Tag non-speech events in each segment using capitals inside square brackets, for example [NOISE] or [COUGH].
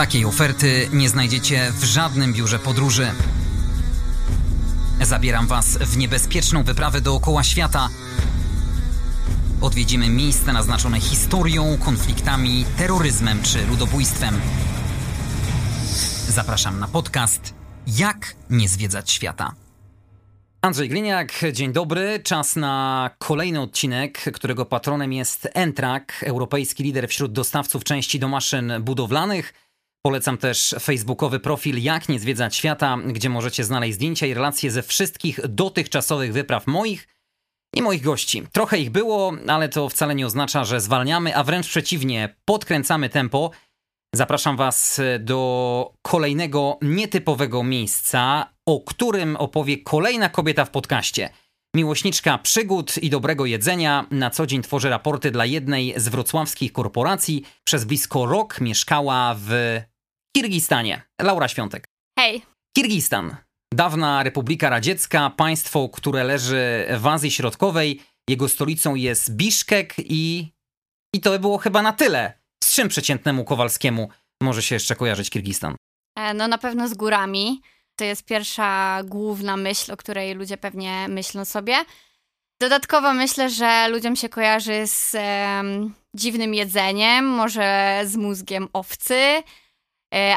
Takiej oferty nie znajdziecie w żadnym biurze podróży. Zabieram Was w niebezpieczną wyprawę dookoła świata. Odwiedzimy miejsca naznaczone historią, konfliktami, terroryzmem czy ludobójstwem. Zapraszam na podcast Jak nie zwiedzać świata. Andrzej Gliniak, dzień dobry. Czas na kolejny odcinek, którego patronem jest Entrak, europejski lider wśród dostawców części do maszyn budowlanych. Polecam też facebookowy profil Jak nie zwiedzać świata, gdzie możecie znaleźć zdjęcia i relacje ze wszystkich dotychczasowych wypraw moich i moich gości. Trochę ich było, ale to wcale nie oznacza, że zwalniamy, a wręcz przeciwnie, podkręcamy tempo. Zapraszam Was do kolejnego nietypowego miejsca, o którym opowie kolejna kobieta w podcaście. Miłośniczka przygód i dobrego jedzenia, na co dzień tworzy raporty dla jednej z wrocławskich korporacji. Przez blisko rok mieszkała w Kirgistanie. Laura Świątek. Hej. Kirgistan. Dawna Republika Radziecka, państwo, które leży w Azji Środkowej. Jego stolicą jest Biszkek i... I to było chyba na tyle. Z czym przeciętnemu Kowalskiemu może się jeszcze kojarzyć Kirgistan? E, no na pewno z górami. To jest pierwsza główna myśl, o której ludzie pewnie myślą sobie. Dodatkowo myślę, że ludziom się kojarzy z dziwnym jedzeniem, może z mózgiem owcy, E,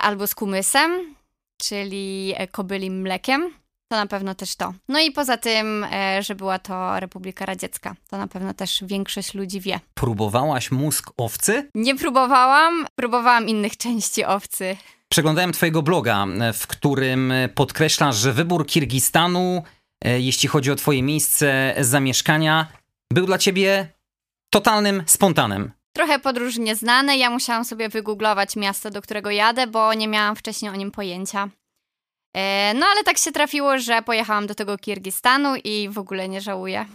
albo z kumysem, czyli e, kobylim mlekiem. To na pewno też to. No i poza tym, e, że była to Republika Radziecka. To na pewno też większość ludzi wie. Próbowałaś mózg owcy? Nie próbowałam, próbowałam innych części owcy. Przeglądałem twojego bloga, w którym podkreślasz, że wybór Kirgistanu, jeśli chodzi o twoje miejsce zamieszkania, był dla ciebie totalnym spontanem. Trochę podróż nieznane. Ja musiałam sobie wygooglować miasto, do którego jadę, bo nie miałam wcześniej o nim pojęcia. E, no ale tak się trafiło, że pojechałam do tego Kirgistanu i w ogóle nie żałuję.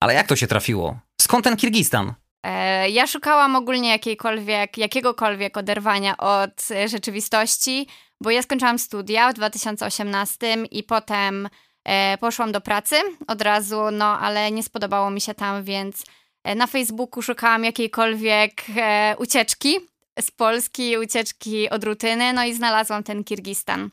Ale jak to się trafiło? Skąd ten Kirgistan? E, ja szukałam ogólnie jakiejkolwiek, jakiegokolwiek oderwania od rzeczywistości, bo ja skończyłam studia w 2018 i potem e, poszłam do pracy od razu, no ale nie spodobało mi się tam, więc na Facebooku szukałam jakiejkolwiek e, ucieczki z Polski, ucieczki od rutyny, no i znalazłam ten Kirgistan.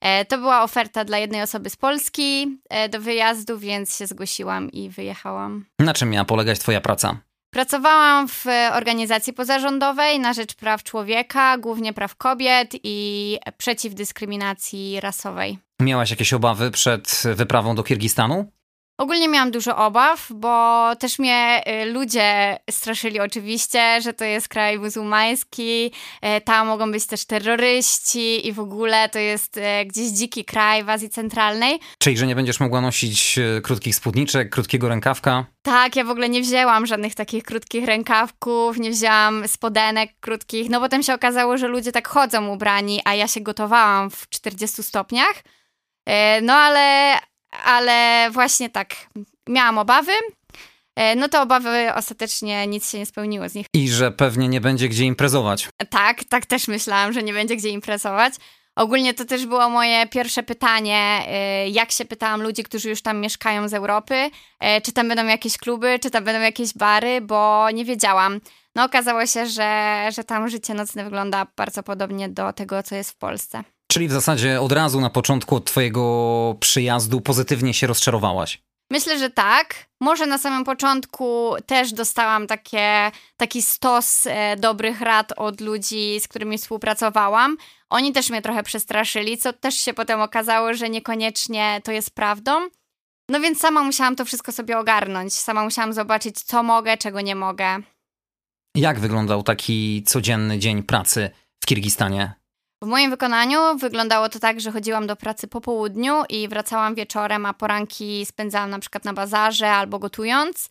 E, to była oferta dla jednej osoby z Polski e, do wyjazdu, więc się zgłosiłam i wyjechałam. Na czym miała polegać Twoja praca? Pracowałam w organizacji pozarządowej na rzecz praw człowieka, głównie praw kobiet i przeciw dyskryminacji rasowej. Miałaś jakieś obawy przed wyprawą do Kirgistanu? Ogólnie miałam dużo obaw, bo też mnie y, ludzie straszyli oczywiście, że to jest kraj muzułmański, y, tam mogą być też terroryści i w ogóle to jest y, gdzieś dziki kraj w Azji Centralnej. Czyli, że nie będziesz mogła nosić krótkich spódniczek, krótkiego rękawka? Tak, ja w ogóle nie wzięłam żadnych takich krótkich rękawków, nie wzięłam spodenek krótkich, no potem się okazało, że ludzie tak chodzą ubrani, a ja się gotowałam w 40 stopniach. No ale, ale właśnie tak, miałam obawy. E, no to obawy ostatecznie nic się nie spełniło z nich. I że pewnie nie będzie gdzie imprezować. Tak, tak też myślałam, że nie będzie gdzie imprezować. Ogólnie to też było moje pierwsze pytanie, e, jak się pytałam ludzi, którzy już tam mieszkają z Europy, e, czy tam będą jakieś kluby, czy tam będą jakieś bary, bo nie wiedziałam. No okazało się, że, że tam życie nocne wygląda bardzo podobnie do tego, co jest w Polsce. Czyli w zasadzie od razu na początku twojego przyjazdu pozytywnie się rozczarowałaś? Myślę, że tak. Może na samym początku też dostałam takie, taki stos e, dobrych rad od ludzi, z którymi współpracowałam. Oni też mnie trochę przestraszyli, co też się potem okazało, że niekoniecznie to jest prawdą. No więc sama musiałam to wszystko sobie ogarnąć. Sama musiałam zobaczyć, co mogę, czego nie mogę. Jak wyglądał taki codzienny dzień pracy w Kirgistanie? W moim wykonaniu wyglądało to tak, że chodziłam do pracy po południu i wracałam wieczorem, a poranki spędzałam na przykład na bazarze albo gotując.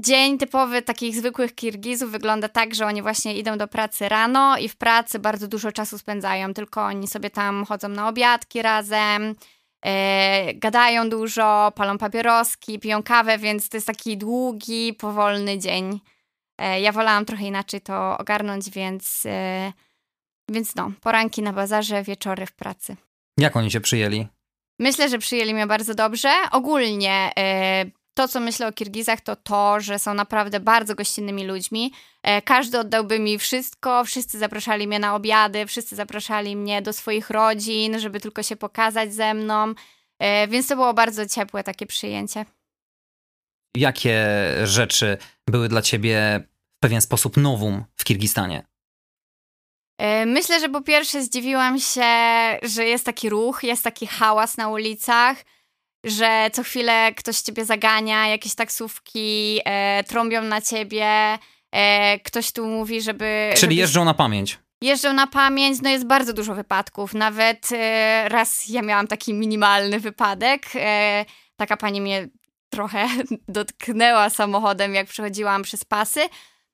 Dzień typowy takich zwykłych Kirgizów wygląda tak, że oni właśnie idą do pracy rano i w pracy bardzo dużo czasu spędzają, tylko oni sobie tam chodzą na obiadki razem, yy, gadają dużo, palą papieroski, piją kawę, więc to jest taki długi, powolny dzień. Yy, ja wolałam trochę inaczej to ogarnąć, więc... Yy, więc no, poranki na bazarze, wieczory w pracy. Jak oni cię przyjęli? Myślę, że przyjęli mnie bardzo dobrze. Ogólnie y, to, co myślę o Kirgizach, to to, że są naprawdę bardzo gościnnymi ludźmi. E, każdy oddałby mi wszystko, wszyscy zapraszali mnie na obiady, wszyscy zapraszali mnie do swoich rodzin, żeby tylko się pokazać ze mną. E, więc to było bardzo ciepłe takie przyjęcie. Jakie rzeczy były dla ciebie w pewien sposób nowum w Kirgistanie? E, myślę, że po pierwsze zdziwiłam się, że jest taki ruch, jest taki hałas na ulicach, że co chwilę ktoś ciebie zagania, jakieś taksówki e, trąbią na ciebie, e, ktoś tu mówi, żeby... Czyli jeżdżą na pamięć. Jeżdżą na pamięć, no jest bardzo dużo wypadków. Nawet e, raz ja miałam taki minimalny wypadek. E, taka pani mnie trochę [LAUGHS] dotknęła samochodem, jak przechodziłam przez pasy.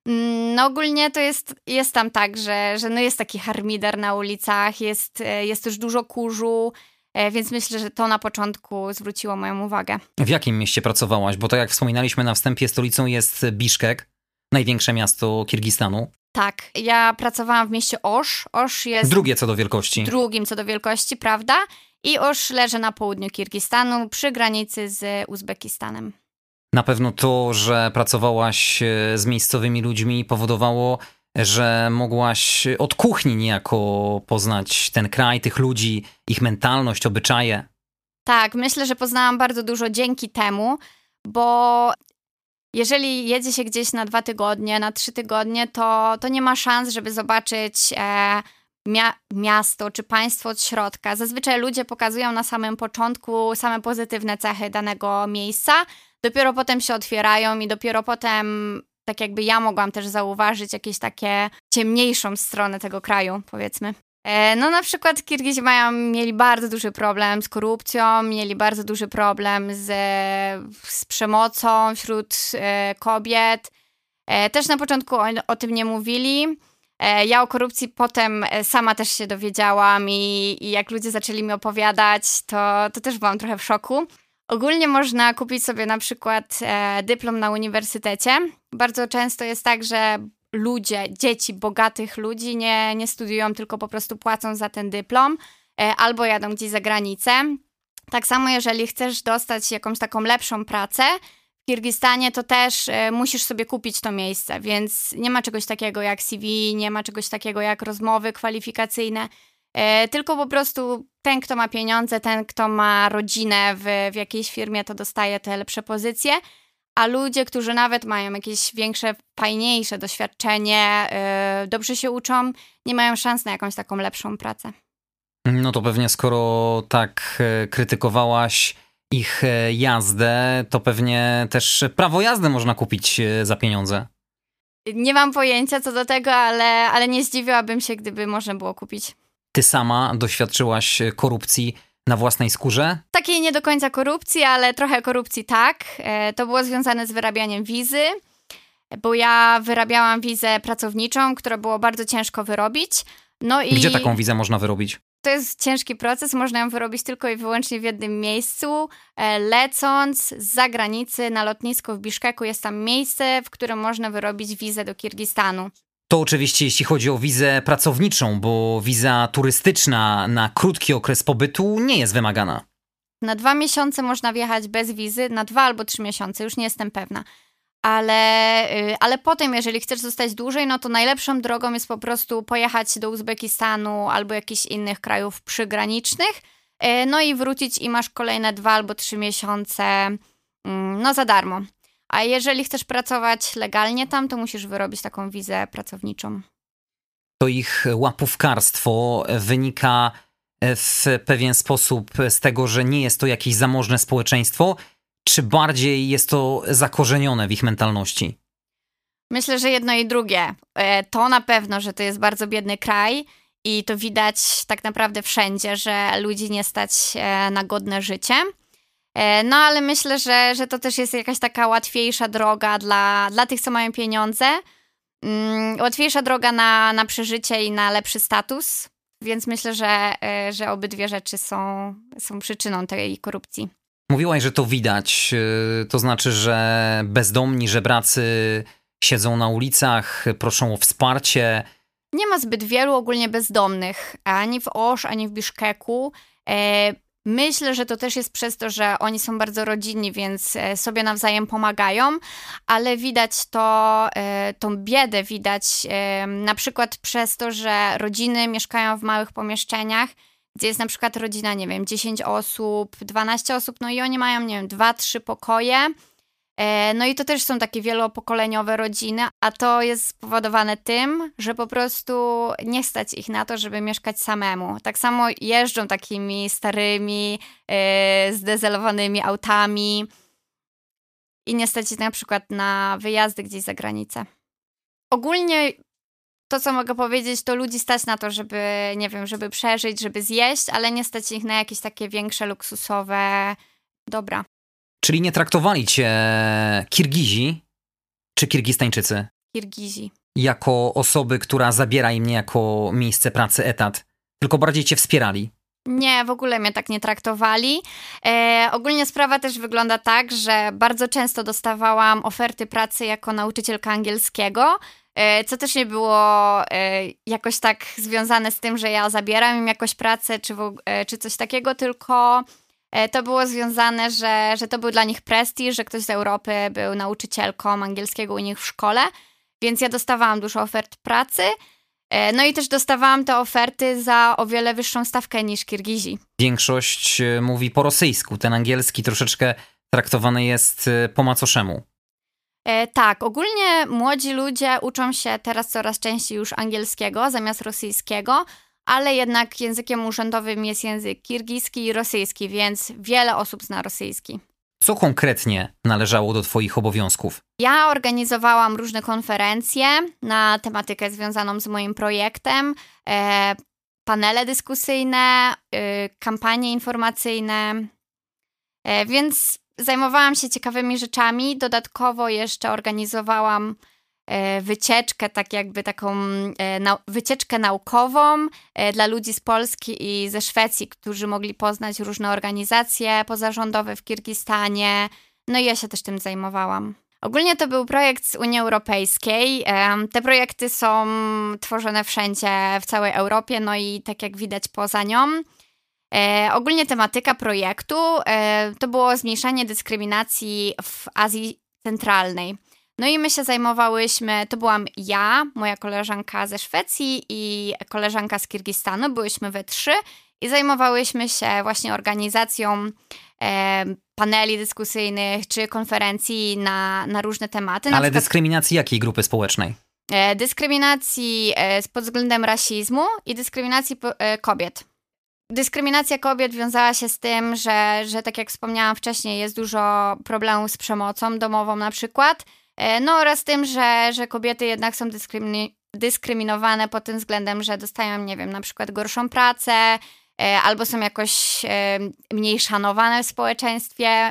Mm, no ogólnie to jest, jest tam tak, że, że no jest taki harmider na ulicach, jest, e, jest też dużo kurzu, e, więc myślę, że to na początku zwróciło moją uwagę. W jakim mieście pracowałaś? Bo to jak wspominaliśmy na wstępie, stolicą jest Biszkek, największe miasto Kirgistanu. Tak, ja pracowałam w mieście Osz. Osz jest... Drugie co do wielkości. Drugim co do wielkości, prawda? I Osz leży na południu Kirgistanu, przy granicy z Uzbekistanem. Na pewno to, że pracowałaś e, z miejscowymi ludźmi powodowało, że mogłaś od kuchni niejako poznać ten kraj, tych ludzi, ich mentalność, obyczaje. Tak, myślę, że poznałam bardzo dużo dzięki temu, bo jeżeli jedzie się gdzieś na dwa tygodnie, na trzy tygodnie, to, to nie ma szans, żeby zobaczyć e, mia miasto czy państwo od środka. Zazwyczaj ludzie pokazują na samym początku same pozytywne cechy danego miejsca, dopiero potem się otwierają i dopiero potem tak jakby ja mogłam też zauważyć jakieś takie ciemniejszą stronę tego kraju, powiedzmy. E, no na przykład Kirgizi mają, mieli bardzo duży problem z korupcją, mieli bardzo duży problem z, z przemocą wśród e, kobiet. E, też na początku o, o tym nie mówili. Ja o korupcji potem sama też się dowiedziałam i, i jak ludzie zaczęli mi opowiadać, to, to też byłam trochę w szoku. Ogólnie można kupić sobie na przykład e, dyplom na uniwersytecie. Bardzo często jest tak, że ludzie, dzieci bogatych ludzi nie, nie studiują, tylko po prostu płacą za ten dyplom e, albo jadą gdzieś za granicę. Tak samo, jeżeli chcesz dostać jakąś taką lepszą pracę w Kirgistanie, to też e, musisz sobie kupić to miejsce, więc nie ma czegoś takiego jak CV, nie ma czegoś takiego jak rozmowy kwalifikacyjne. E, tylko po prostu ten, kto ma pieniądze, ten, kto ma rodzinę w, w jakiejś firmie, to dostaje te lepsze pozycje, a ludzie, którzy nawet mają jakieś większe, fajniejsze doświadczenie, yy, dobrze się uczą, nie mają szans na jakąś taką lepszą pracę. No to pewnie skoro tak e, krytykowałaś ich jazdę, to pewnie też prawo jazdy można kupić za pieniądze. Nie mam pojęcia co do tego, ale, ale nie zdziwiłabym się, gdyby można było kupić. Ty sama doświadczyłaś korupcji na własnej skórze? Takiej nie do końca korupcji, ale trochę korupcji tak. E, to było związane z wyrabianiem wizy, bo ja wyrabiałam wizę pracowniczą, którą było bardzo ciężko wyrobić. No i Gdzie taką wizę można wyrobić? To jest ciężki proces, można ją wyrobić tylko i wyłącznie w jednym miejscu. E, lecąc z zagranicy na lotnisko w Biszkeku jest tam miejsce, w którym można wyrobić wizę do Kirgistanu. To oczywiście jeśli chodzi o wizę pracowniczą, bo wiza turystyczna na krótki okres pobytu nie jest wymagana. Na dwa miesiące można wjechać bez wizy, na dwa albo trzy miesiące, już nie jestem pewna. Ale, y, ale potem, jeżeli chcesz zostać dłużej, no to najlepszą drogą jest po prostu pojechać do Uzbekistanu albo jakichś innych krajów przygranicznych, y, no i wrócić i masz kolejne dwa albo trzy miesiące mm, no za darmo. A jeżeli chcesz pracować legalnie tam, to musisz wyrobić taką wizę pracowniczą. To ich łapówkarstwo wynika w pewien sposób z tego, że nie jest to jakieś zamożne społeczeństwo, czy bardziej jest to zakorzenione w ich mentalności? Myślę, że jedno i drugie. E, to na pewno, że to jest bardzo biedny kraj i to widać tak naprawdę wszędzie, że ludzi nie stać e, na godne życie. E, no ale myślę, że, że to też jest jakaś taka łatwiejsza droga dla, dla tych, co mają pieniądze. Mm, łatwiejsza droga na, na przeżycie i na lepszy status, więc myślę, że, e, że obydwie rzeczy są, są przyczyną tej korupcji. Mówiłaś, że to widać. E, to znaczy, że bezdomni żebracy siedzą na ulicach, proszą o wsparcie. Nie ma zbyt wielu ogólnie bezdomnych, ani w Osz, ani w Biszkeku. Myślę, że to też jest przez to, że oni są bardzo rodzinni, więc e, sobie nawzajem pomagają, ale widać to, e, tą biedę widać na przykład przez to, że rodziny mieszkają w małych pomieszczeniach, gdzie jest na przykład rodzina, nie wiem, 10 osób, 12 osób, no i oni mają, nie wiem, 2-3 pokoje no i to też są takie wielopokoleniowe rodziny, a to jest spowodowane tym, że po prostu nie stać ich na to, żeby mieszkać samemu. Tak samo jeżdżą takimi starymi, e, zdezelowanymi autami i nie stać ich na przykład na wyjazdy gdzieś za granicę. Ogólnie to, co mogę powiedzieć, to ludzi stać na to, żeby, nie wiem, żeby przeżyć, żeby zjeść, ale nie stać ich na jakieś takie większe, luksusowe dobra. Czyli nie traktowali cię Kirgizi czy Kirgistańczycy? Kirgizi. Jako osoby, która zabiera im niejako miejsce pracy, etat, tylko bardziej cię wspierali. Nie, w ogóle mnie tak nie traktowali. E, ogólnie sprawa też wygląda tak, że bardzo często dostawałam oferty pracy jako nauczycielka angielskiego, e, co też nie było e, jakoś tak związane z tym, że ja zabieram im jakoś pracę czy, w, e, czy coś takiego, tylko to było związane, że, że to był dla nich prestiż, że ktoś z Europy był nauczycielką angielskiego u nich w szkole, więc ja dostawałam dużo ofert pracy. E, no i też dostawałam te oferty za o wiele wyższą stawkę niż Kirgizi. Większość e, mówi po rosyjsku, ten angielski troszeczkę traktowany jest po macoszemu. E, tak, ogólnie młodzi ludzie uczą się teraz coraz częściej już angielskiego zamiast rosyjskiego, ale jednak językiem urzędowym jest język kirgiski i rosyjski, więc wiele osób zna rosyjski. Co konkretnie należało do Twoich obowiązków? Ja organizowałam różne konferencje na tematykę związaną z moim projektem, e, panele dyskusyjne, e, kampanie informacyjne, e, więc zajmowałam się ciekawymi rzeczami. Dodatkowo jeszcze organizowałam wycieczkę, tak jakby taką e, wycieczkę naukową e, dla ludzi z Polski i ze Szwecji, którzy mogli poznać różne organizacje pozarządowe w Kirgistanie. No i ja się też tym zajmowałam. Ogólnie to był projekt z Unii Europejskiej. Te projekty są tworzone wszędzie, w całej Europie, no i tak jak widać poza nią. ogólnie tematyka projektu to było zmniejszanie dyskryminacji w Azji Centralnej. No i my się zajmowałyśmy, to byłam ja, moja koleżanka ze Szwecji i koleżanka z Kirgistanu, byłyśmy we trzy i zajmowałyśmy się właśnie organizacją e, paneli dyskusyjnych czy konferencji na, na różne tematy. Ale przykład, dyskryminacji jakiej grupy społecznej? E, dyskryminacji e, pod względem rasizmu i dyskryminacji e, kobiet. Dyskryminacja kobiet wiązała się z tym, że, że tak jak wspomniałam wcześniej, jest dużo problemów z przemocą domową na przykład. E, no oraz tym, że, że kobiety jednak są dyskrymini dyskryminowane pod tym względem, że dostają, nie wiem, na przykład gorszą pracę e, albo są jakoś e, mniej szanowane w społeczeństwie,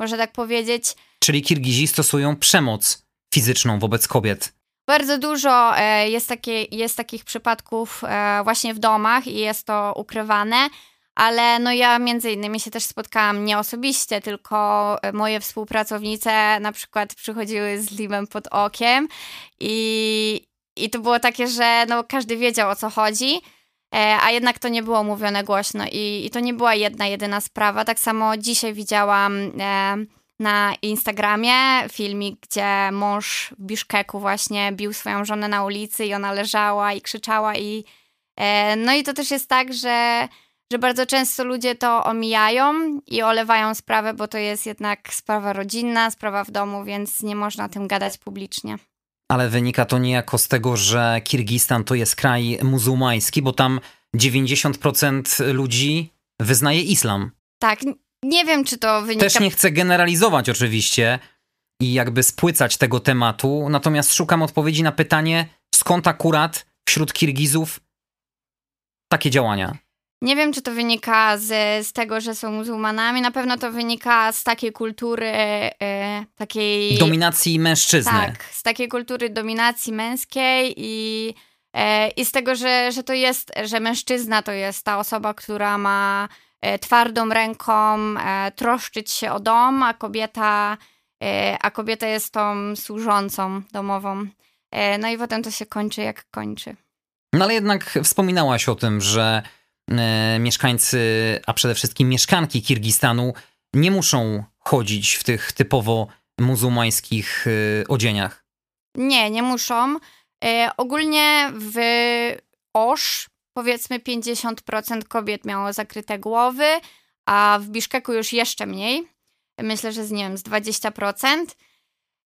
można tak powiedzieć. Czyli Kirgizi stosują przemoc fizyczną wobec kobiet. Bardzo dużo jest, takie, jest takich przypadków właśnie w domach i jest to ukrywane ale no ja między innymi się też spotkałam nie osobiście, tylko moje współpracownice na przykład przychodziły z limem pod okiem i, i to było takie, że no każdy wiedział o co chodzi, e, a jednak to nie było mówione głośno i, i to nie była jedna, jedyna sprawa. Tak samo dzisiaj widziałam e, na Instagramie filmik, gdzie mąż w Biszkeku właśnie bił swoją żonę na ulicy i ona leżała i krzyczała i e, no i to też jest tak, że że bardzo często ludzie to omijają i olewają sprawę, bo to jest jednak sprawa rodzinna, sprawa w domu, więc nie można o tym gadać publicznie. Ale wynika to niejako z tego, że Kirgistan to jest kraj muzułmański, bo tam 90% ludzi wyznaje islam. Tak, nie wiem, czy to wynika. Też nie chcę generalizować oczywiście i jakby spłycać tego tematu, natomiast szukam odpowiedzi na pytanie, skąd akurat wśród Kirgizów takie działania. Nie wiem, czy to wynika z, z tego, że są muzułmanami. Na pewno to wynika z takiej kultury, e, takiej. Dominacji mężczyzny. Tak, z takiej kultury dominacji męskiej i, e, i z tego, że, że to jest, że mężczyzna to jest ta osoba, która ma e, twardą ręką troszczyć się o dom, a kobieta, a kobieta jest tą służącą domową. No i potem to się kończy jak kończy. No ale jednak wspominałaś o tym, że mieszkańcy, a przede wszystkim mieszkanki Kirgistanu nie muszą chodzić w tych typowo muzułmańskich e, odzieniach. Nie, nie muszą. E, ogólnie w Osz powiedzmy 50% kobiet miało zakryte głowy, a w Biszkeku już jeszcze mniej. Myślę, że z, nie wiem, z 20%.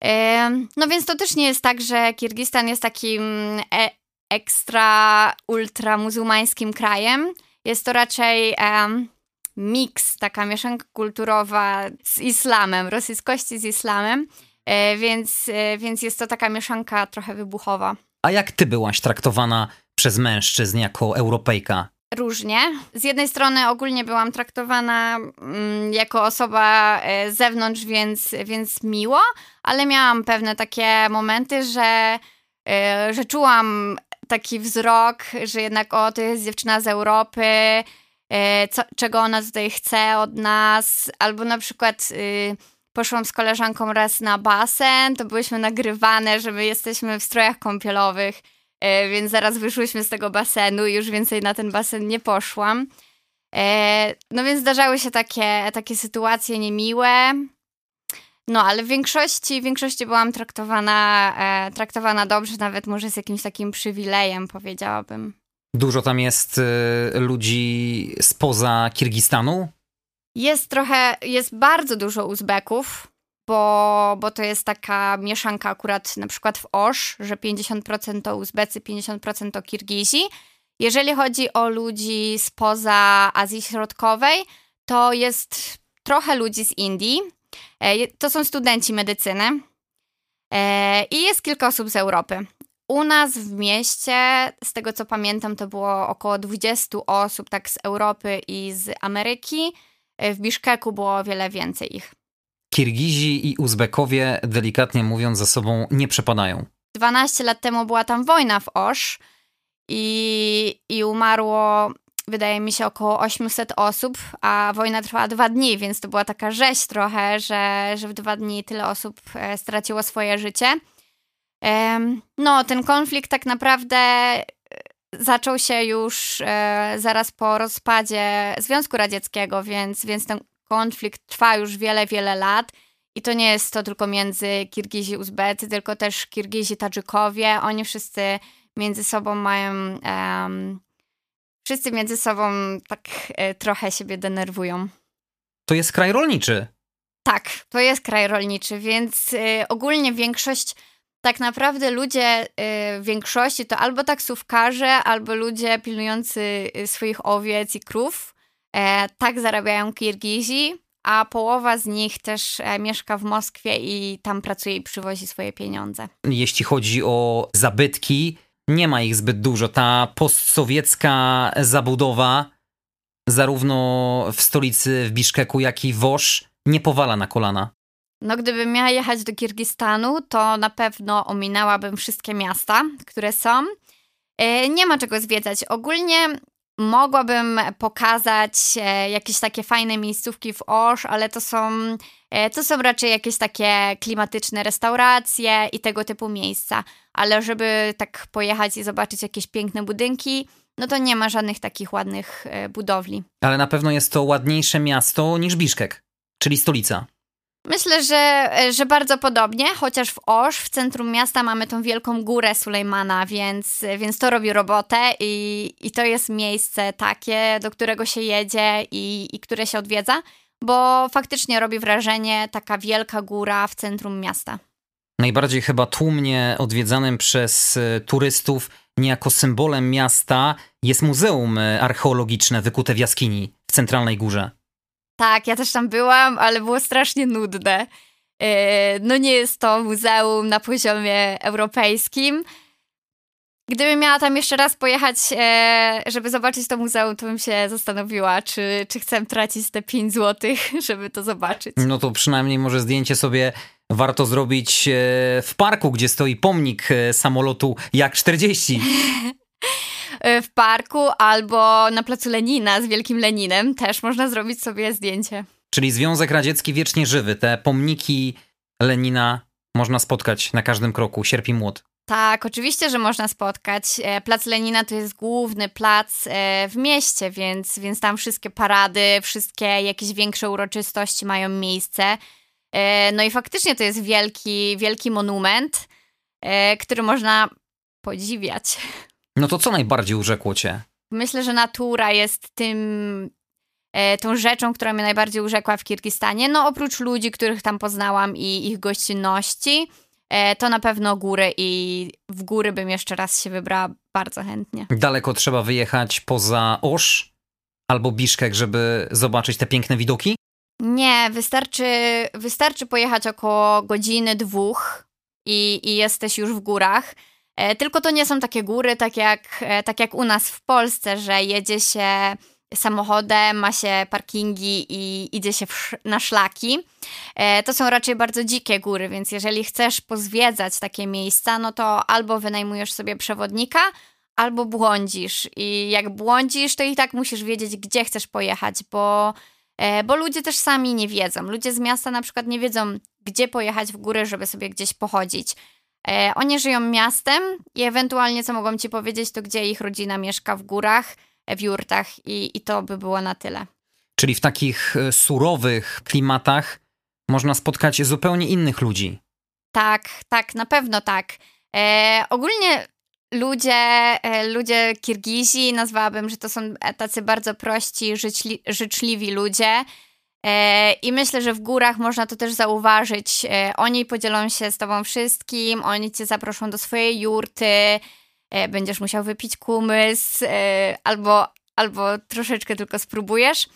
E, no więc to też nie jest tak, że Kirgistan jest takim e ekstra, ultra muzułmańskim krajem. Jest to raczej um, miks, taka mieszanka kulturowa z islamem, rosyjskości z islamem, e, więc, e, więc jest to taka mieszanka trochę wybuchowa. A jak ty byłaś traktowana przez mężczyzn jako Europejka? Różnie. Z jednej strony ogólnie byłam traktowana mm, jako osoba e, z zewnątrz, więc, więc miło, ale miałam pewne takie momenty, że, e, że czułam taki wzrok, że jednak o, to jest dziewczyna z Europy, e, co, czego ona tutaj chce od nas, albo na przykład y, poszłam z koleżanką raz na basen, to byłyśmy nagrywane, że my jesteśmy w strojach kąpielowych, e, więc zaraz wyszłyśmy z tego basenu i już więcej na ten basen nie poszłam. E, no więc zdarzały się takie, takie sytuacje niemiłe. No, ale w większości, w większości byłam traktowana, e, traktowana dobrze, nawet może z jakimś takim przywilejem, powiedziałabym. Dużo tam jest y, ludzi spoza Kirgistanu? Jest trochę, jest bardzo dużo Uzbeków, bo, bo to jest taka mieszanka akurat na przykład w Osz, że 50% to Uzbecy, 50% to Kirgizi. Jeżeli chodzi o ludzi spoza Azji Środkowej, to jest trochę ludzi z Indii. E, to są studenci medycyny e, i jest kilka osób z Europy. U nas w mieście, z tego co pamiętam, to było około 20 osób tak z Europy i z Ameryki. E, w Biszkeku było wiele więcej ich. Kirgizi i Uzbekowie, delikatnie mówiąc, ze sobą nie przepadają. 12 lat temu była tam wojna w Osz i, i umarło, wydaje mi się, około 800 osób, a wojna trwała dwa dni, więc to była taka rzeź trochę, że, że w dwa dni tyle osób e, straciło swoje życie. No, ten konflikt tak naprawdę e, zaczął się już e, zaraz po rozpadzie Związku Radzieckiego, więc, więc ten konflikt trwa już wiele, wiele lat. I to nie jest to tylko między Kirgizi i Uzbecy, tylko też Kirgizi Tadżykowie. Oni wszyscy między sobą mają. Um, wszyscy między sobą tak e, trochę siebie denerwują. To jest kraj rolniczy. Tak, to jest kraj rolniczy, więc y, ogólnie większość tak naprawdę ludzie w większości to albo taksówkarze, albo ludzie pilnujący swoich owiec i krów. E, tak zarabiają Kirgizi, a połowa z nich też e, mieszka w Moskwie i tam pracuje i przywozi swoje pieniądze. Jeśli chodzi o zabytki, nie ma ich zbyt dużo. Ta postsowiecka zabudowa, zarówno w stolicy w Biszkeku, jak i w Wosz, nie powala na kolana. No, gdybym miała jechać do Kirgistanu, to na pewno ominęłabym wszystkie miasta, które są. E, nie ma czego zwiedzać. Ogólnie mogłabym pokazać e, jakieś takie fajne miejscówki w Osz, ale to są, e, to są raczej jakieś takie klimatyczne restauracje i tego typu miejsca. Ale żeby tak pojechać i zobaczyć jakieś piękne budynki, no to nie ma żadnych takich ładnych budowli. Ale na pewno jest to ładniejsze miasto niż Biszkek, czyli stolica. Myślę, że, że bardzo podobnie, chociaż w Osz, w centrum miasta, mamy tą wielką górę Sulejmana, więc, więc to robi robotę i, i to jest miejsce takie, do którego się jedzie i, i które się odwiedza, bo faktycznie robi wrażenie taka wielka góra w centrum miasta. Najbardziej chyba tłumnie odwiedzanym przez e, turystów, niejako symbolem miasta, jest muzeum e, archeologiczne wykute w jaskini w centralnej górze. Tak, ja też tam byłam, ale było strasznie nudne. E, no nie jest to muzeum na poziomie europejskim. Gdybym miała tam jeszcze raz pojechać, e, żeby zobaczyć to muzeum, to bym się zastanowiła, czy, czy chcę tracić te 5 złotych, [LAUGHS] żeby to zobaczyć. No to przynajmniej może zdjęcie sobie warto zrobić e, w parku, gdzie stoi pomnik samolotu Jak 40. [LAUGHS] w parku albo na placu Lenina z Wielkim Leninem. Też można zrobić sobie zdjęcie. Czyli Związek Radziecki wiecznie żywy. Te pomniki Lenina można spotkać na każdym kroku. Sierp i młot. Tak, oczywiście, że można spotkać. E, plac Lenina to jest główny plac e, w mieście, więc, więc tam wszystkie parady, wszystkie jakieś większe uroczystości mają miejsce. E, no i faktycznie to jest wielki, wielki monument, który można podziwiać. [LAUGHS] No to co najbardziej urzekło cię? Myślę, że natura jest tym, tą rzeczą, która mnie najbardziej urzekła w Kirgistanie. No oprócz ludzi, których tam poznałam i ich gościnności E, to na pewno góry i w góry bym jeszcze raz się wybrała bardzo chętnie. Daleko trzeba wyjechać poza Osz albo Biszkek, żeby zobaczyć te piękne widoki? Nie, wystarczy, wystarczy pojechać około godziny, dwóch i, i jesteś już w górach. E, tylko to nie są takie góry, tak jak, e, tak jak u nas w Polsce, że jedzie się samochodem, ma się parkingi i idzie się na szlaki. E, to są raczej bardzo dzikie góry, więc jeżeli chcesz pozwiedzać takie miejsca, no to albo wynajmujesz sobie przewodnika, albo błądzisz. I jak błądzisz, to i tak musisz wiedzieć, gdzie chcesz pojechać, bo, bo ludzie też sami nie wiedzą. Ludzie z miasta na przykład nie wiedzą, gdzie pojechać w góry, żeby sobie gdzieś pochodzić. E, oni żyją miastem i ewentualnie co mogą ci powiedzieć, to gdzie ich rodzina mieszka w górach w jurtach i, i to by było na tyle. Czyli w takich e, surowych klimatach można spotkać zupełnie innych ludzi. Tak, tak, na pewno tak. E, ogólnie ludzie, e, ludzie Kirgizi, nazwałabym, że to są tacy bardzo prości, życzli, życzliwi ludzie. E, I myślę, że w górach można to też zauważyć. E, oni podzielą się z tobą wszystkim, oni cię zaproszą do swojej jurty, E, będziesz musiał wypić kumys albo, albo troszeczkę tylko spróbujesz.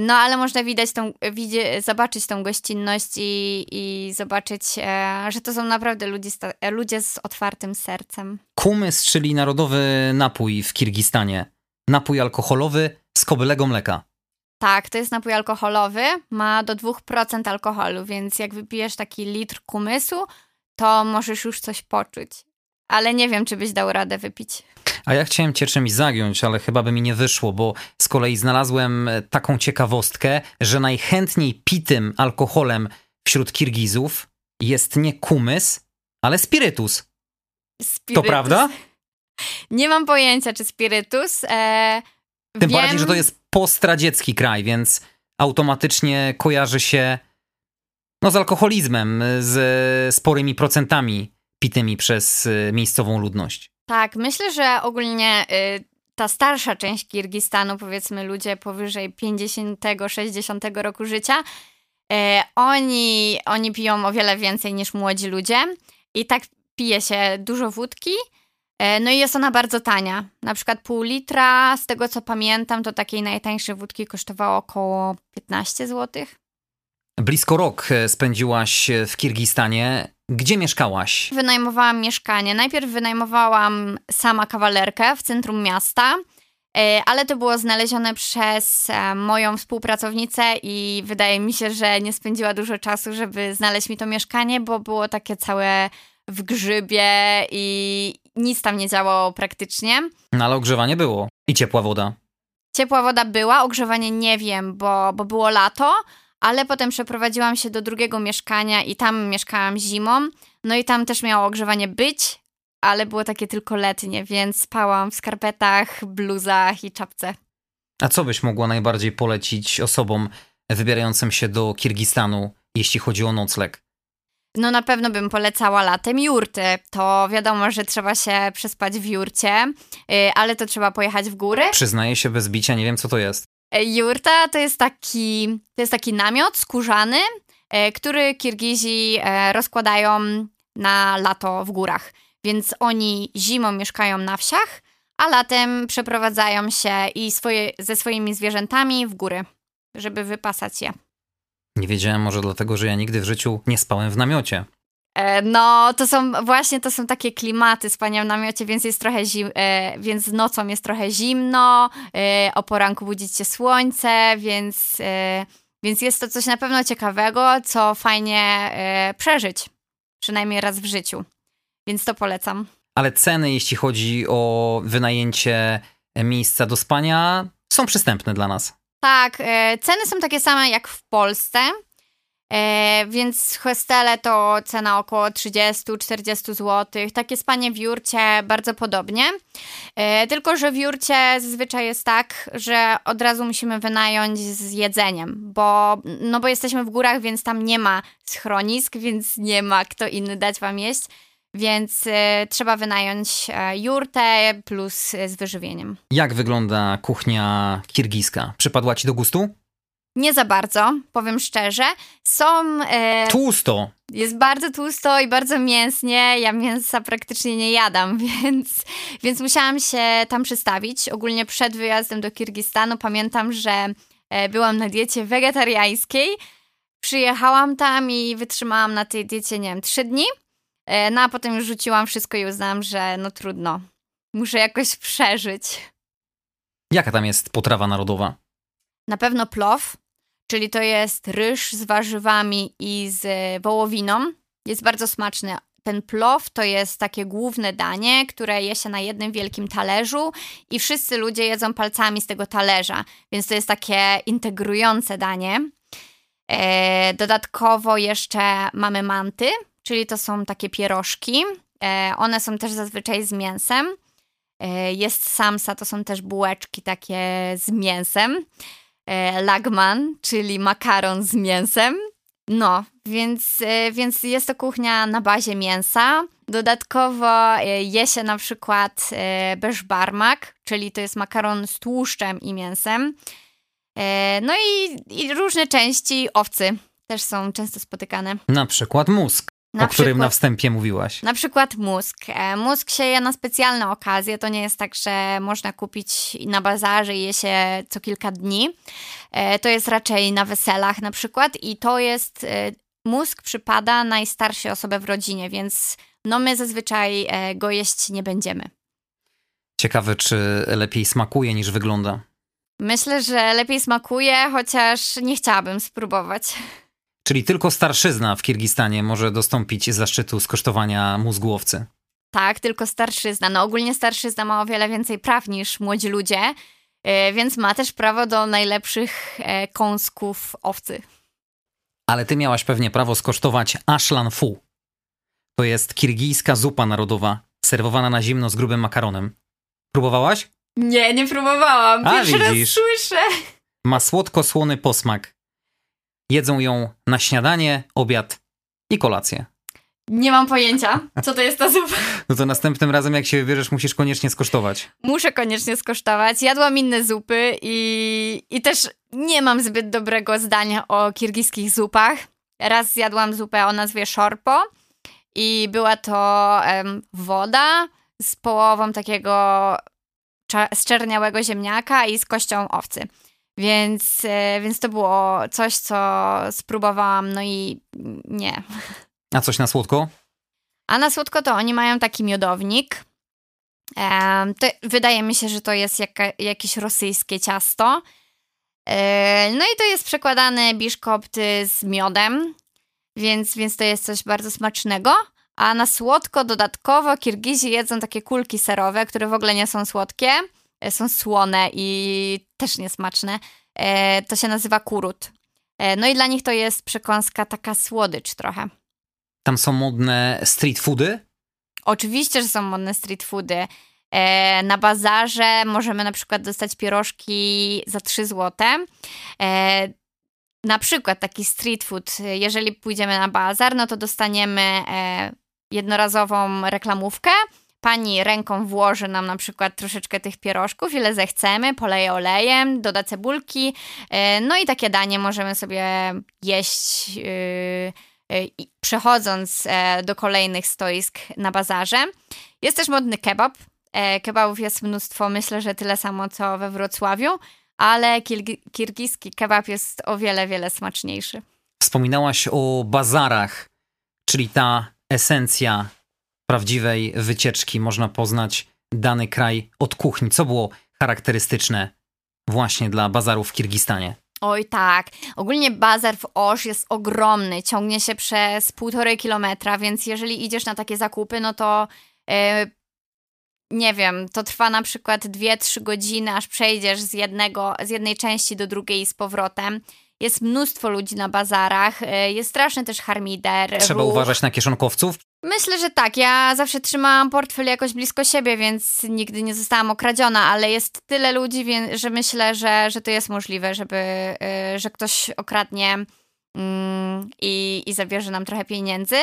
No ale można widać tą, widzie, zobaczyć tą gościnność i, i zobaczyć, że to są naprawdę ludzie, ludzie z otwartym sercem. Kumys, czyli narodowy napój w Kirgistanie. Napój alkoholowy z kobylego mleka. Tak, to jest napój alkoholowy, ma do 2% alkoholu, więc jak wypijesz taki litr kumysu, to możesz już coś poczuć ale nie wiem, czy byś dał radę wypić. A ja chciałem cię czymś zagiąć, ale chyba by mi nie wyszło, bo z kolei znalazłem e, taką ciekawostkę, że najchętniej pitym alkoholem wśród Kirgizów jest nie kumys, ale spirytus. spirytus. To prawda? Nie mam pojęcia, czy spirytus. E, Tym wiem... bardziej, że to jest postradziecki kraj, więc automatycznie kojarzy się no, z alkoholizmem, z sporymi procentami pitymi przez y, miejscową ludność. Tak, myślę, że ogólnie y, ta starsza część Kirgistanu, powiedzmy ludzie powyżej 50-60 roku życia, y, oni, oni piją o wiele więcej niż młodzi ludzie i tak pije się dużo wódki. No i jest ona bardzo tania. Na przykład pół litra, z tego co pamiętam, to takiej najtańszej wódki kosztowało około 15 zł. Blisko rok e, spędziłaś w Kirgistanie. Gdzie mieszkałaś? Wynajmowałam mieszkanie. Najpierw wynajmowałam sama kawalerkę w centrum miasta, e, ale to było znalezione przez e, moją współpracownicę i wydaje mi się, że nie spędziła dużo czasu, żeby znaleźć mi to mieszkanie, bo było takie całe w grzybie i nic tam nie działało praktycznie. No ale ogrzewanie było i ciepła woda. Ciepła woda była, ogrzewanie nie wiem, bo, bo było lato, ale potem przeprowadziłam się do drugiego mieszkania i tam mieszkałam zimą. No i tam też miało ogrzewanie być, ale było takie tylko letnie, więc spałam w skarpetach, bluzach i czapce. A co byś mogła najbardziej polecić osobom wybierającym się do Kirgistanu, jeśli chodzi o nocleg? No na pewno bym polecała latem jurty. To wiadomo, że trzeba się przespać w jurcie, y, ale to trzeba pojechać w góry. Przyznaję się bez bicia, nie wiem co to jest. E, jurta to jest taki, to jest taki namiot skórzany, e, który Kirgizi e, rozkładają na lato w górach. Więc oni zimą mieszkają na wsiach, a latem przeprowadzają się i swoje, ze swoimi zwierzętami w góry, żeby wypasać je. Nie wiedziałem może dlatego, że ja nigdy w życiu nie spałem w namiocie. E, no, to są właśnie to są takie klimaty spania w namiocie, więc jest trochę zim, e, więc nocą jest trochę zimno, e, o poranku się słońce, więc, więc jest to coś na pewno ciekawego, co fajnie przeżyć, przynajmniej raz w życiu. Więc to polecam. Ale ceny, jeśli chodzi o wynajęcie miejsca do spania, są przystępne dla nas. Tak, ceny są takie same jak w Polsce. E, więc hostele to cena około 30-40 zł. Takie spanie w jurcie bardzo podobnie. E, tylko, że w jurcie zazwyczaj jest tak, że od razu musimy wynająć z jedzeniem, bo, no bo jesteśmy w górach, więc tam nie ma schronisk, więc nie ma kto inny dać wam jeść. Więc e, trzeba wynająć e, jurtę plus e, z wyżywieniem. Jak wygląda kuchnia kirgiska? Przypadła ci do gustu? Nie za bardzo, powiem szczerze. Są. E, Tłusto. Jest bardzo tłusto i bardzo mięsnie. Ja mięsa praktycznie nie jadam, [LAUGHS] więc, więc musiałam się tam przystawić. Ogólnie przed wyjazdem do Kirgistanu pamiętam, że e, byłam na diecie wegetariańskiej. Przyjechałam tam i wytrzymałam na tej diecie, nie wiem, trzy dni. E, no a potem już rzuciłam wszystko i uznałam, że no trudno. Muszę jakoś przeżyć. Jaka tam jest potrawa narodowa? Na pewno plow, czyli to jest ryż z warzywami i z wołowiną. Jest bardzo smaczny. Ten plow to jest takie główne danie, które je się na jednym wielkim talerzu i wszyscy ludzie jedzą palcami z tego talerza, więc to jest takie integrujące danie. E, dodatkowo jeszcze mamy manty, czyli to są takie pierożki. E, one są też zazwyczaj z mięsem. E, jest samsa, to są też bułeczki takie z mięsem. E, lagman, czyli makaron z mięsem. No, więc, więc jest to kuchnia na bazie mięsa. Dodatkowo je się na przykład beszbarmak, czyli to jest makaron z tłuszczem i mięsem. No i, i różne części owcy też są często spotykane. Na przykład mózg. Na o którym przykład, na wstępie mówiłaś. Na przykład mózg. E, mózg się je na specjalne okazje. To nie jest tak, że można kupić na bazarze i je się co kilka dni. E, to jest raczej na weselach na przykład i to jest... E, mózg przypada najstarszej osobie w rodzinie, więc no my zazwyczaj go jeść nie będziemy. Ciekawe, czy lepiej smakuje niż wygląda. Myślę, że lepiej smakuje, chociaż nie chciałabym spróbować. Czyli tylko starszyzna w Kirgistanie może dostąpić zaszczytu skosztowania mózgłowcy. Tak, tylko starszyzna. No ogólnie starszyzna ma o wiele więcej praw niż młodzi ludzie, e, więc ma też prawo do najlepszych e, kąsków owcy. Ale ty miałaś pewnie prawo skosztować ashlan fu. To jest kirgijska zupa narodowa, serwowana na zimno z grubym makaronem. Próbowałaś? Nie, nie próbowałam. Pierwszy raz słyszę. Ma słodko-słony posmak. Jedzą ją na śniadanie, obiad i kolację. Nie mam pojęcia, co to jest ta zupa. [LAUGHS] No to następnym razem, jak się wybierzesz, musisz koniecznie skosztować. Muszę koniecznie skosztować. Jadłam inne zupy i, i też nie mam zbyt dobrego zdania o kirgiskich zupach. Raz zjadłam zupę o nazwie szorpo i była to um, woda z połową takiego zczerniałego ziemniaka i z kością owcy. Więc, e, więc to było coś, co spróbowałam, no i nie. A coś na słodko? A na słodko to oni mają taki miodownik. to wydaje mi się, że to jest jaka, jakieś rosyjskie ciasto. E, no i to jest przekładane biszkopty z miodem, więc, więc to jest coś bardzo smacznego. A na słodko dodatkowo Kirgizi jedzą takie kulki serowe, które w ogóle nie są słodkie są słone i też niesmaczne. E, to się nazywa kurut. E, no i dla nich to jest przekąska taka słodycz trochę. Tam są modne street foody? Oczywiście, że są modne street foody. Na bazarze możemy na przykład dostać pierożki za 3 zł. Na przykład taki street food, jeżeli pójdziemy na bazar, no to dostaniemy jednorazową reklamówkę pani ręką włoży nam na przykład troszeczkę tych pierożków, ile zechcemy, poleje olejem, doda cebulki, e, no i takie danie możemy sobie jeść e, e, przechodząc do kolejnych stoisk na bazarze. Jest też modny kebab. Kebabów jest mnóstwo, myślę, że tyle samo co we Wrocławiu, ale kirgiski kebab jest o wiele, wiele smaczniejszy. Wspominałaś o bazarach, czyli ta esencja prawdziwej wycieczki można poznać dany kraj od kuchni. Co było charakterystyczne właśnie dla bazarów w Kirgistanie? Oj tak. Ogólnie bazar w Osz jest ogromny, ciągnie się przez półtorej kilometra, więc jeżeli idziesz na takie zakupy, no to yy, nie wiem, to trwa na przykład 2-3 godziny, aż przejdziesz z, jednego, z jednej części do drugiej z powrotem. Jest mnóstwo ludzi na bazarach, e, jest straszny też harmider. Trzeba ruch. uważać na kieszonkowców. Myślę, że tak. Ja zawsze trzymałam portfel jakoś blisko siebie, więc nigdy nie zostałam okradziona, ale jest tyle ludzi, że myślę, że, że to jest możliwe, żeby, e, że ktoś okradnie mm, i, i zabierze nam trochę pieniędzy.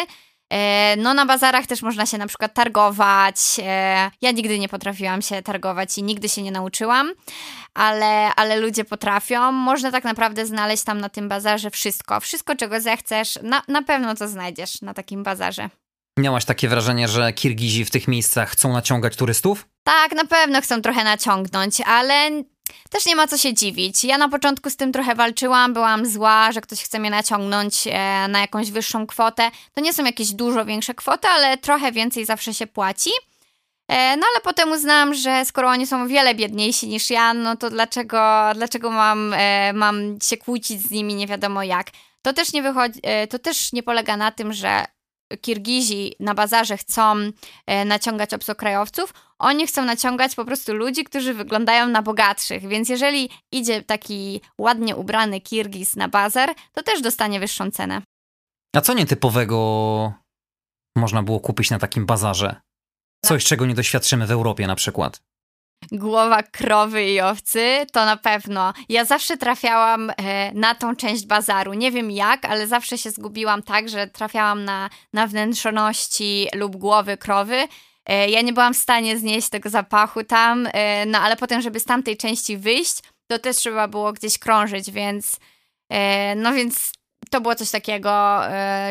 E, no na bazarach też można się na przykład targować. E, ja nigdy nie potrafiłam się targować i nigdy się nie nauczyłam, ale, ale ludzie potrafią. Można tak naprawdę znaleźć tam na tym bazarze wszystko. Wszystko, czego zechcesz, na, na pewno to znajdziesz na takim bazarze. Miałaś takie wrażenie, że Kirgizi w tych miejscach chcą naciągać turystów? Tak, na pewno chcą trochę naciągnąć, ale też nie ma co się dziwić. Ja na początku z tym trochę walczyłam, byłam zła, że ktoś chce mnie naciągnąć e, na jakąś wyższą kwotę. To nie są jakieś dużo większe kwoty, ale trochę więcej zawsze się płaci. E, no ale potem uznałam, że skoro oni są o wiele biedniejsi niż ja, no to dlaczego, dlaczego mam, e, mam się kłócić z nimi nie wiadomo jak. To też nie wychodzi, to też nie polega na tym, że Kirgizi na bazarze chcą naciągać obcokrajowców, oni chcą naciągać po prostu ludzi, którzy wyglądają na bogatszych. Więc jeżeli idzie taki ładnie ubrany Kirgiz na bazar, to też dostanie wyższą cenę. A co nietypowego można było kupić na takim bazarze? Coś, czego nie doświadczymy w Europie na przykład głowa krowy i owcy, to na pewno. Ja zawsze trafiałam e, na tą część bazaru. Nie wiem jak, ale zawsze się zgubiłam tak, że trafiałam na, na wnętrzoności lub głowy krowy. E, ja nie byłam w stanie znieść tego zapachu tam, e, no ale potem, żeby z tamtej części wyjść, to też trzeba było gdzieś krążyć, więc no więc to było coś takiego,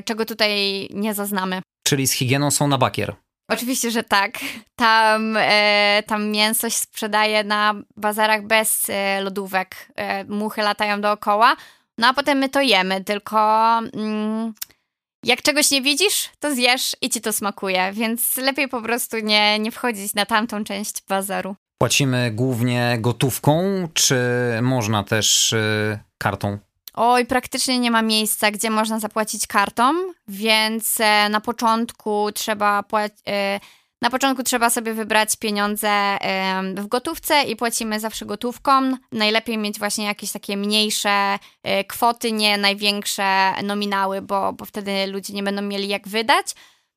czego tutaj nie zaznamy. Czyli z higieną są na bakier. Oczywiście, że tak. Tam, e, tam mięso się sprzedaje na bazarach bez e, lodówek. E, muchy latają dookoła. No a potem my to jemy, tylko mm, jak czegoś nie widzisz, to zjesz i ci to smakuje, więc lepiej po prostu nie, nie wchodzić na tamtą część bazaru. Płacimy głównie gotówką, czy można też y, kartą? Oj, praktycznie nie ma miejsca, gdzie można zapłacić kartą, więc e, na początku trzeba płacić. E, na początku trzeba sobie wybrać pieniądze w gotówce i płacimy zawsze gotówką. Najlepiej mieć właśnie jakieś takie mniejsze e, kwoty, nie największe nominały, bo, bo wtedy ludzie nie będą mieli jak wydać.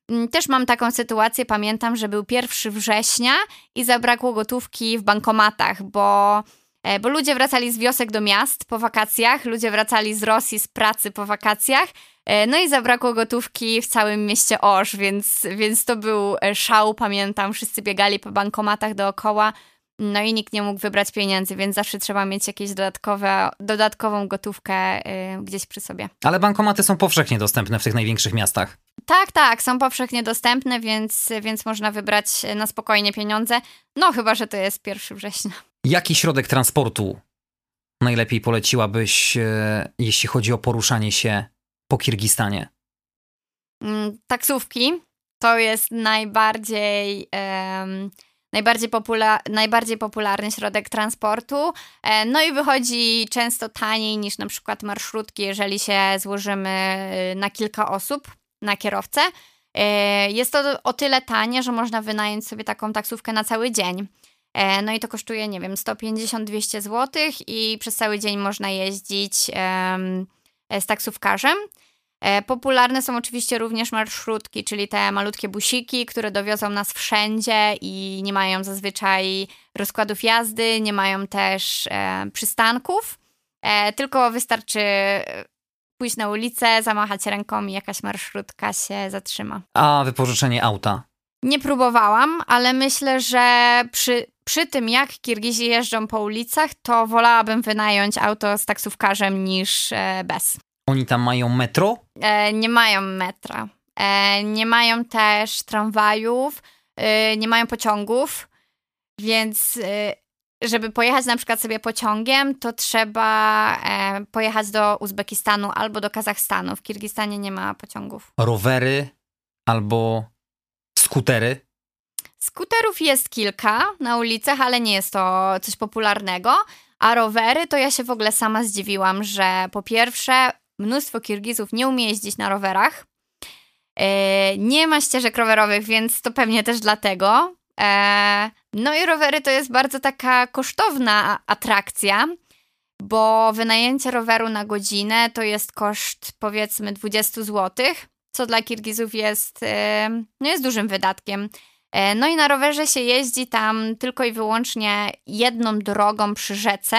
Mm, też mam taką sytuację, pamiętam, że był 1 września i zabrakło gotówki w bankomatach, bo E, bo ludzie wracali z wiosek do miast po wakacjach, ludzie wracali z Rosji z pracy po wakacjach, no i zabrakło gotówki w całym mieście Orsz, więc, więc to był e, szał, pamiętam, wszyscy biegali po bankomatach dookoła, no i nikt nie mógł wybrać pieniędzy, więc zawsze trzeba mieć jakieś dodatkowe, dodatkową gotówkę gdzieś przy sobie. Ale bankomaty są powszechnie dostępne w tych największych miastach. Tak, tak, są powszechnie dostępne, więc, więc można wybrać na spokojnie pieniądze. No, chyba, że to jest 1 września. Jaki środek transportu najlepiej poleciłabyś, e, jeśli chodzi o poruszanie się po Kirgistanie? Mm, taksówki to jest najbardziej, um, najbardziej, popula najbardziej popularny środek transportu. E, no i wychodzi często taniej niż na przykład marszrutki, jeżeli się złożymy e, na kilka osób na kierowcę. Jest to o tyle tanie, że można wynająć sobie taką taksówkę na cały dzień. E, no i to kosztuje, nie wiem, 150-200 zł i przez cały dzień można jeździć e, z taksówkarzem. E, popularne są oczywiście również marszrutki, czyli te malutkie busiki, które dowiozą nas wszędzie i nie mają zazwyczaj rozkładów jazdy, nie mają też przystanków, tylko wystarczy pójść na ulicę, zamachać ręką i jakaś marszrutka się zatrzyma. A wypożyczenie auta? Nie próbowałam, ale myślę, że przy, przy tym, jak Kirgizi jeżdżą po ulicach, to wolałabym wynająć auto z taksówkarzem niż e, bez. Oni tam mają metro? E, nie mają metra. E, nie mają też tramwajów, e, nie mają pociągów, więc e, żeby pojechać na przykład sobie pociągiem, to trzeba e, pojechać do Uzbekistanu albo do Kazachstanu. W Kirgistanie nie ma pociągów. Rowery albo skutery? Skuterów jest kilka na ulicach, ale nie jest to coś popularnego. A rowery to ja się w ogóle sama zdziwiłam, że po pierwsze mnóstwo Kirgizów nie umie jeździć na rowerach. E, nie ma ścieżek rowerowych, więc to pewnie też dlatego. E, no i rowery to jest bardzo taka kosztowna atrakcja, bo wynajęcie roweru na godzinę to jest koszt powiedzmy 20 zł, co dla Kirgizów jest, no jest dużym wydatkiem. E, no i na rowerze się jeździ tam tylko i wyłącznie jedną drogą przy rzece.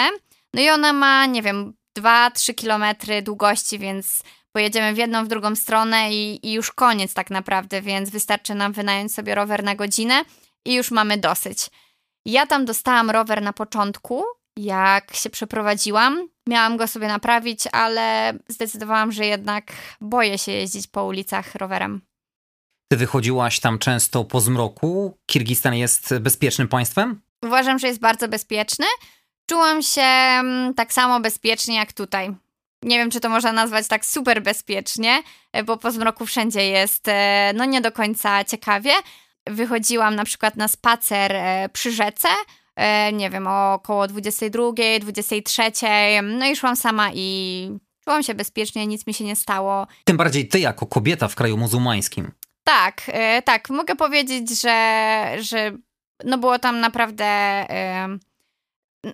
No i ona ma, nie wiem, 2-3 kilometry długości, więc pojedziemy w jedną, w drugą stronę i, i już koniec tak naprawdę, więc wystarczy nam wynająć sobie rower na godzinę i już mamy dosyć. Ja tam dostałam rower na początku, jak się przeprowadziłam. Miałam go sobie naprawić, ale zdecydowałam, że jednak boję się jeździć po ulicach rowerem. Ty wychodziłaś tam często po zmroku. Kirgistan jest bezpiecznym państwem? Uważam, że jest bardzo bezpieczny. Czułam się mm, tak samo bezpiecznie jak tutaj. Nie wiem, czy to można nazwać tak super bezpiecznie, e, bo po zmroku wszędzie jest e, no nie do końca ciekawie. Wychodziłam na przykład na spacer e, przy rzece, nie wiem, około 22, 23, no i szłam sama i czułam się bezpiecznie, nic mi się nie stało. Tym bardziej ty jako kobieta w kraju muzułmańskim. Tak, e, tak. Mogę powiedzieć, że, że no było tam naprawdę. E,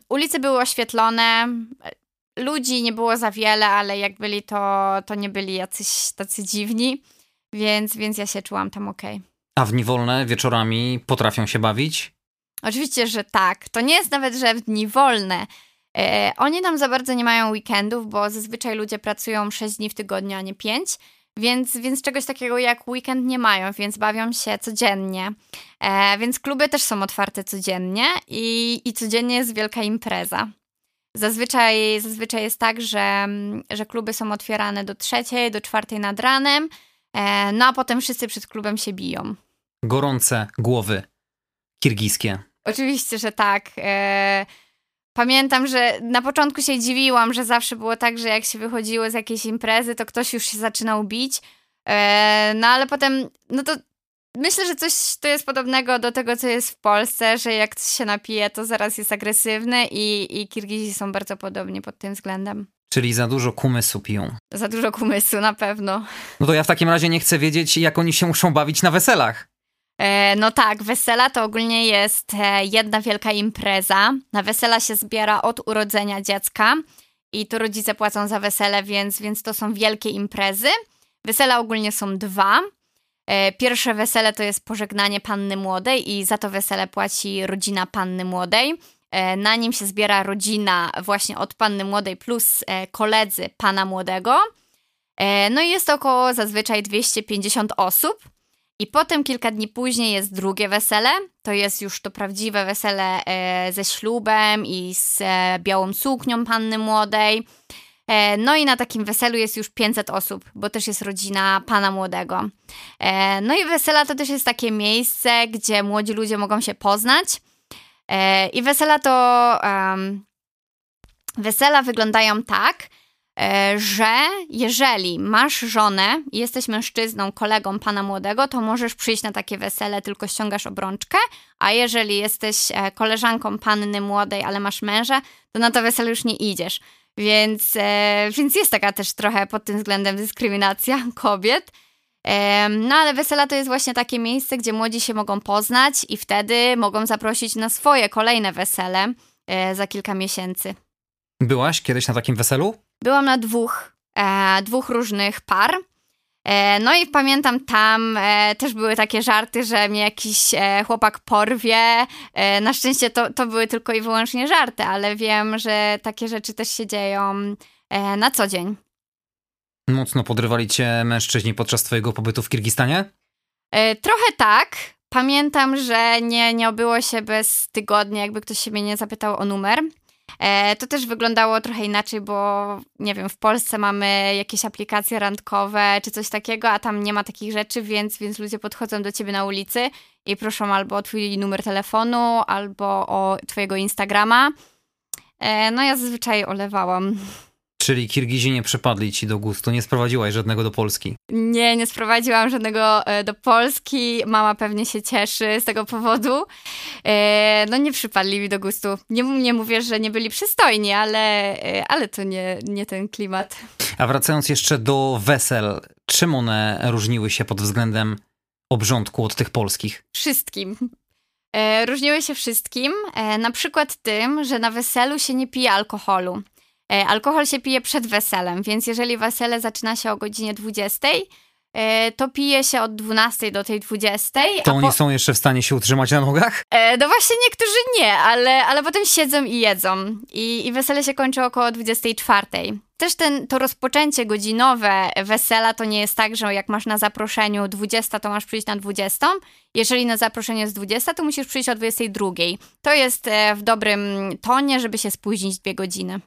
ulice były oświetlone, ludzi nie było za wiele, ale jak byli, to, to nie byli jacyś tacy dziwni, więc, więc ja się czułam tam ok. A w dni wolne wieczorami potrafią się bawić? Oczywiście, że tak. To nie jest nawet, że w dni wolne. E, oni tam za bardzo nie mają weekendów, bo zazwyczaj ludzie pracują 6 dni w tygodniu, a nie 5. Więc, więc czegoś takiego jak weekend nie mają, więc bawią się codziennie. E, więc kluby też są otwarte codziennie i, i codziennie jest wielka impreza. Zazwyczaj, zazwyczaj jest tak, że, że kluby są otwierane do trzeciej, do czwartej nad ranem, e, no a potem wszyscy przed klubem się biją. Gorące głowy kirgiskie. Oczywiście, że tak. E, Pamiętam, że na początku się dziwiłam, że zawsze było tak, że jak się wychodziło z jakiejś imprezy, to ktoś już się zaczynał bić. E, no ale potem, no to myślę, że coś to jest podobnego do tego, co jest w Polsce, że jak się napije, to zaraz jest agresywny i, i Kirgizi są bardzo podobni pod tym względem. Czyli za dużo kumysu piją. Za dużo kumysu, na pewno. No to ja w takim razie nie chcę wiedzieć, jak oni się muszą bawić na weselach. E, no tak, wesela to ogólnie jest e, jedna wielka impreza. Na wesela się zbiera od urodzenia dziecka i tu rodzice płacą za wesele, więc, więc to są wielkie imprezy. Wesela ogólnie są dwa. E, pierwsze wesele to jest pożegnanie panny młodej i za to wesele płaci rodzina panny młodej. Na nim się zbiera rodzina właśnie od panny młodej plus koledzy pana młodego. No i jest około zazwyczaj 250 osób. I potem kilka dni później jest drugie wesele. To jest już to prawdziwe wesele e, ze ślubem i z e, białą suknią panny młodej. E, no i na takim weselu jest już 500 osób, bo też jest rodzina pana młodego. No i wesela to też jest takie miejsce, gdzie młodzi ludzie mogą się poznać. I wesela to. wesela wyglądają tak, że jeżeli masz żonę i jesteś mężczyzną, kolegą pana młodego, to możesz przyjść na takie wesele, tylko ściągasz obrączkę, a jeżeli jesteś e, koleżanką panny młodej, ale masz męża, to na to wesele już nie idziesz. Więc, e, więc jest taka też trochę pod tym względem dyskryminacja [LAUGHS] kobiet. No ale wesela to jest właśnie takie miejsce, gdzie młodzi się mogą poznać i wtedy mogą zaprosić na swoje kolejne wesele za kilka miesięcy. Byłaś kiedyś na takim weselu? Byłam na dwóch, e, dwóch różnych par. E, no i pamiętam tam e, też były takie żarty, że mnie jakiś e, chłopak porwie. E, na szczęście to, to były tylko i wyłącznie żarty, ale wiem, że takie rzeczy też się dzieją e, na co dzień. Mocno podrywali cię mężczyźni podczas twojego pobytu w Kirgistanie? trochę tak. Pamiętam, że nie, nie obyło się bez tygodnia, jakby ktoś się mnie nie zapytał o numer. E, to też wyglądało trochę inaczej, bo nie wiem, w Polsce mamy jakieś aplikacje randkowe czy coś takiego, a tam nie ma takich rzeczy, więc, więc ludzie podchodzą do ciebie na ulicy i proszą albo o twój numer telefonu, albo o twojego Instagrama. E, no ja zazwyczaj olewałam. Czyli Kirgizi nie przypadli ci do gustu, nie sprowadziłaś żadnego do Polski? Nie, nie sprowadziłam żadnego e, do Polski. Mama pewnie się cieszy z tego powodu. E, no nie przypadli mi do gustu. Nie, nie mówię, że nie byli przystojni, ale, e, ale to nie, nie ten klimat. A wracając jeszcze do wesel, czym one różniły się pod względem obrządku od tych polskich? Wszystkim. różniły się wszystkim, na przykład tym, że na weselu się nie pije alkoholu. Alkohol się pije przed weselem, więc jeżeli wesele zaczyna się o godzinie 20, E, to pije się od 12 do tej 20. To oni po... są jeszcze w stanie się utrzymać na nogach? E, no właśnie niektórzy nie, ale, ale potem siedzą i jedzą. I, I wesele się kończy około 24. Też ten, to rozpoczęcie godzinowe wesela to nie jest tak, że jak masz na zaproszeniu 20, to masz przyjść na 20. Jeżeli na zaproszeniu jest 20, to musisz przyjść o 22. To jest e, w dobrym tonie, żeby się spóźnić dwie godziny.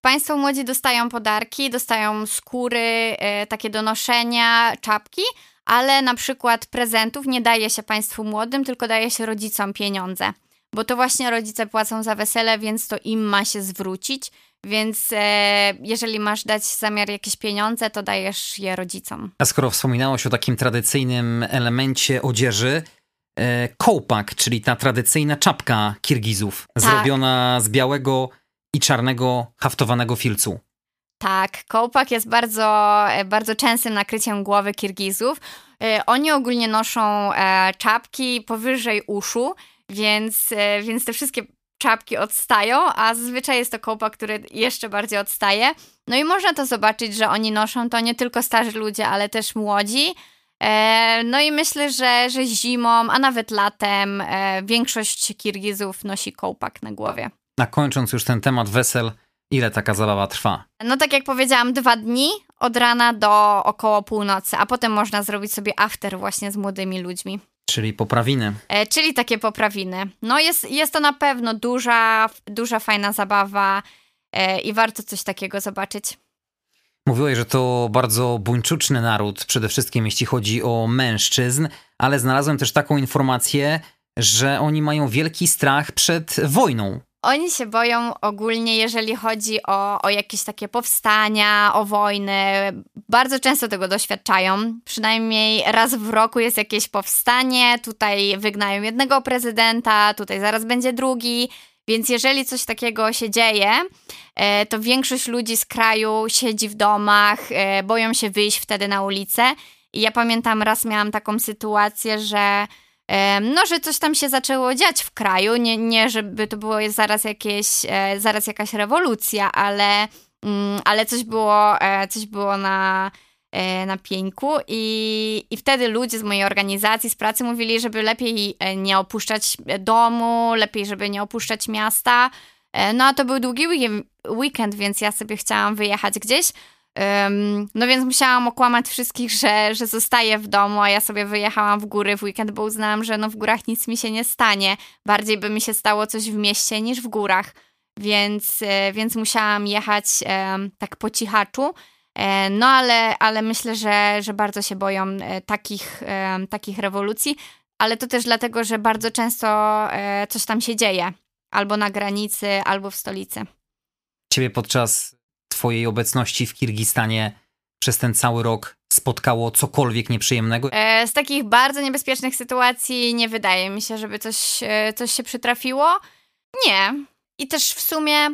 Państwo młodzi dostają podarki, dostają skóry, e, takie do noszenia, czapki, ale na przykład prezentów nie daje się Państwu młodym, tylko daje się rodzicom pieniądze. Bo to właśnie rodzice płacą za wesele, więc to im ma się zwrócić. Więc e, jeżeli masz dać zamiar jakieś pieniądze, to dajesz je rodzicom. A skoro wspominałaś o takim tradycyjnym elemencie odzieży, e, kołpak, czyli ta tradycyjna czapka Kirgizów, tak. zrobiona z białego i czarnego haftowanego filcu. Tak, kołpak jest bardzo, e, bardzo częstym nakryciem głowy Kirgizów. E, oni ogólnie noszą e, czapki powyżej uszu, więc, więc te wszystkie czapki odstają, a zazwyczaj jest to kołpak, który jeszcze bardziej odstaje. No i można to zobaczyć, że oni noszą to nie tylko starzy ludzie, ale też młodzi. No i myślę, że, że zimą, a nawet latem większość Kirgizów nosi kołpak na głowie. A kończąc już ten temat wesel, ile taka zabawa trwa? No tak jak powiedziałam, dwa dni od rana do około północy, a potem można zrobić sobie after właśnie z młodymi ludźmi. Czyli poprawiny. E, czyli takie poprawiny. No jest, jest to na pewno duża, duża fajna zabawa e, i warto coś takiego zobaczyć. Mówiłeś, że to bardzo buńczuczny naród, przede wszystkim jeśli chodzi o mężczyzn, ale znalazłem też taką informację, że oni mają wielki strach przed wojną. Oni się boją ogólnie, jeżeli chodzi o, o jakieś takie powstania, o wojny. Bardzo często tego doświadczają. Przynajmniej raz w roku jest jakieś powstanie, tutaj wygnają jednego prezydenta, tutaj zaraz będzie drugi. Więc jeżeli coś takiego się dzieje, e, to większość ludzi z kraju siedzi w domach, e, boją się wyjść wtedy na ulicę. I ja pamiętam, raz miałam taką sytuację, że no, że coś tam się zaczęło dziać w kraju, nie, nie żeby to było zaraz jakieś, e, zaraz jakaś rewolucja, ale, mm, ale coś było, e, coś było na, e, na pieńku i, i wtedy ludzie z mojej organizacji, z pracy mówili, żeby lepiej nie opuszczać domu, lepiej, żeby nie opuszczać miasta. No a to był długi weekend, więc ja sobie chciałam wyjechać gdzieś. Um, no więc musiałam okłamać wszystkich, że, że zostaję w domu, a ja sobie wyjechałam w góry w weekend, bo uznałam, że no w górach nic mi się nie stanie. Bardziej by mi się stało coś w mieście niż w górach. Więc, e, więc musiałam jechać e, tak po cichaczu. E, no ale, ale myślę, że, że bardzo się boją e, takich, takich rewolucji. Ale to też dlatego, że bardzo często coś tam się dzieje. Albo na granicy, albo w stolicy. Ciebie podczas Twojej obecności w Kirgistanie przez ten cały rok spotkało cokolwiek nieprzyjemnego? E, z takich bardzo niebezpiecznych sytuacji nie wydaje mi się, żeby coś, e, coś się przytrafiło. Nie. I też w sumie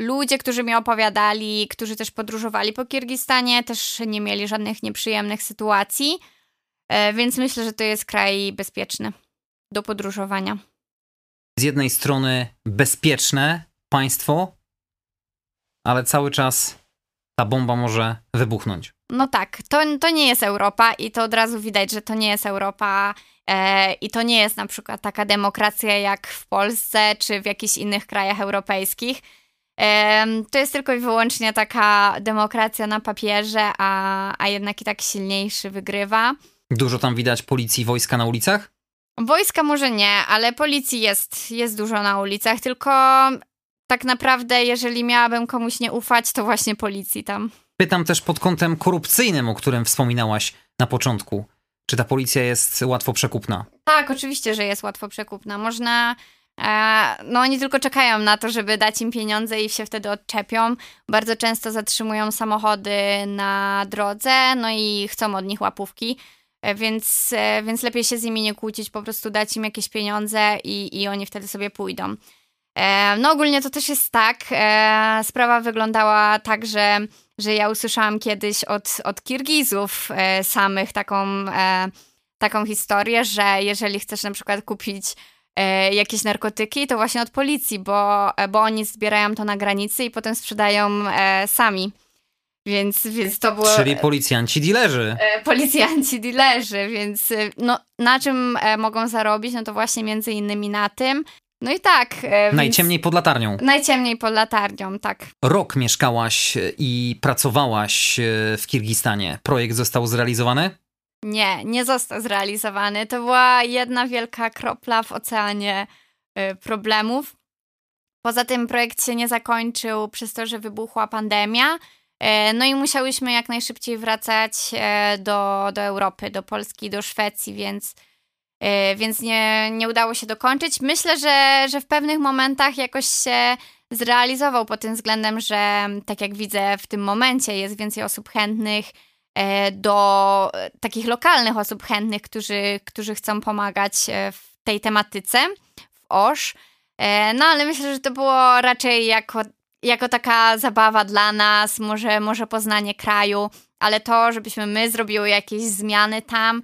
ludzie, którzy mi opowiadali, którzy też podróżowali po Kirgistanie, też nie mieli żadnych nieprzyjemnych sytuacji. E, więc myślę, że to jest kraj bezpieczny do podróżowania. Z jednej strony bezpieczne państwo, ale cały czas ta bomba może wybuchnąć. No tak, to, to nie jest Europa i to od razu widać, że to nie jest Europa e, i to nie jest na przykład taka demokracja jak w Polsce czy w jakichś innych krajach europejskich. E, to jest tylko i wyłącznie taka demokracja na papierze, a, a jednak i tak silniejszy wygrywa. Dużo tam widać policji wojska na ulicach? Wojska może nie, ale policji jest, jest dużo na ulicach, tylko tak naprawdę, jeżeli miałabym komuś nie ufać, to właśnie policji tam. Pytam też pod kątem korupcyjnym, o którym wspominałaś na początku. Czy ta policja jest łatwo przekupna? Tak, oczywiście, że jest łatwo przekupna. Można. E, no, oni tylko czekają na to, żeby dać im pieniądze i się wtedy odczepią. Bardzo często zatrzymują samochody na drodze, no i chcą od nich łapówki. E, więc, e, więc lepiej się z nimi nie kłócić, po prostu dać im jakieś pieniądze i, i oni wtedy sobie pójdą. E, no ogólnie to też jest tak. E, sprawa wyglądała tak, że, że ja usłyszałam kiedyś od, od Kirgizów e, samych taką, taką historię, że jeżeli chcesz na przykład kupić jakieś narkotyki, to właśnie od policji, bo, bo oni zbierają to na granicy i potem sprzedają sami. Więc, więc to było. Czyli policjanci dilerzy. Policjanci dilerzy, więc no, na czym mogą zarobić? No to właśnie między innymi na tym. No i tak. Najciemniej pod latarnią. Najciemniej pod latarnią, tak. Rok mieszkałaś i pracowałaś w Kirgistanie. Projekt został zrealizowany? Nie, nie został zrealizowany. To była jedna wielka kropla w oceanie problemów. Poza tym projekt się nie zakończył przez to, że wybuchła pandemia. E, no i musiałyśmy jak najszybciej wracać e, do, do Europy, do Polski, do Szwecji, więc, e, więc nie, nie udało się dokończyć. Myślę, że, że w pewnych momentach jakoś się zrealizował pod tym względem, że tak jak widzę w tym momencie jest więcej osób chętnych do takich lokalnych osób chętnych, którzy, którzy chcą pomagać w tej tematyce, w OSZ. No ale myślę, że to było raczej jako jako taka zabawa dla nas, może, może poznanie kraju, ale to, żebyśmy my zrobiły jakieś zmiany tam, e,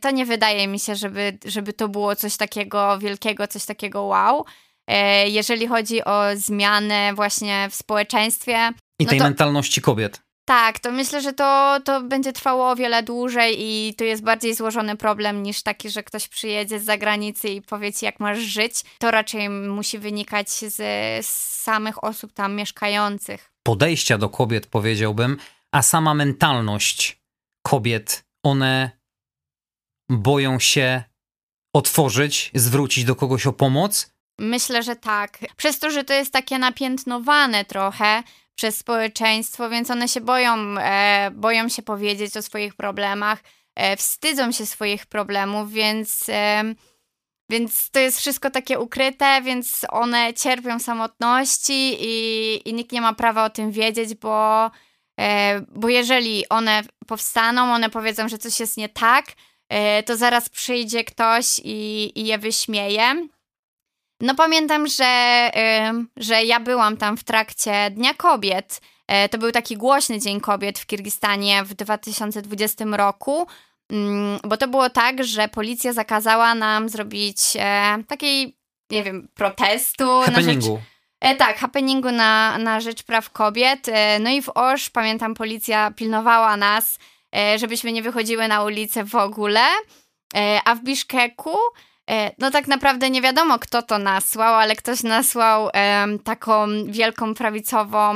to nie wydaje mi się, żeby, żeby to było coś takiego wielkiego, coś takiego wow. E, jeżeli chodzi o zmianę właśnie w społeczeństwie. I tej no to... mentalności kobiet. Tak, to myślę, że to, to będzie trwało o wiele dłużej i to jest bardziej złożony problem niż taki, że ktoś przyjedzie z zagranicy i powie ci, jak masz żyć. To raczej musi wynikać z, z samych osób tam mieszkających. Podejścia do kobiet, powiedziałbym, a sama mentalność kobiet, one boją się otworzyć, zwrócić do kogoś o pomoc? Myślę, że tak. Przez to, że to jest takie napiętnowane trochę, przez społeczeństwo, więc one się boją, e, boją się powiedzieć o swoich problemach, e, wstydzą się swoich problemów, więc, e, więc to jest wszystko takie ukryte, więc one cierpią samotności i, i nikt nie ma prawa o tym wiedzieć, bo, e, bo jeżeli one powstaną, one powiedzą, że coś jest nie tak, to zaraz przyjdzie ktoś i, i je wyśmieje. No pamiętam, że, że ja byłam tam w trakcie Dnia Kobiet. E, to był taki głośny Dzień Kobiet w Kirgistanie w 2020 roku, mm, bo to było tak, że policja zakazała nam zrobić e, takiej, nie wiem, protestu. Happeningu. Na rzecz, e, tak, happeningu na, na rzecz praw kobiet. No i w Osz, pamiętam, policja pilnowała nas, żebyśmy nie wychodziły na ulicę w ogóle. A w Biszkeku E, no tak naprawdę nie wiadomo, kto to nasłał, ale ktoś nasłał taką wielką prawicową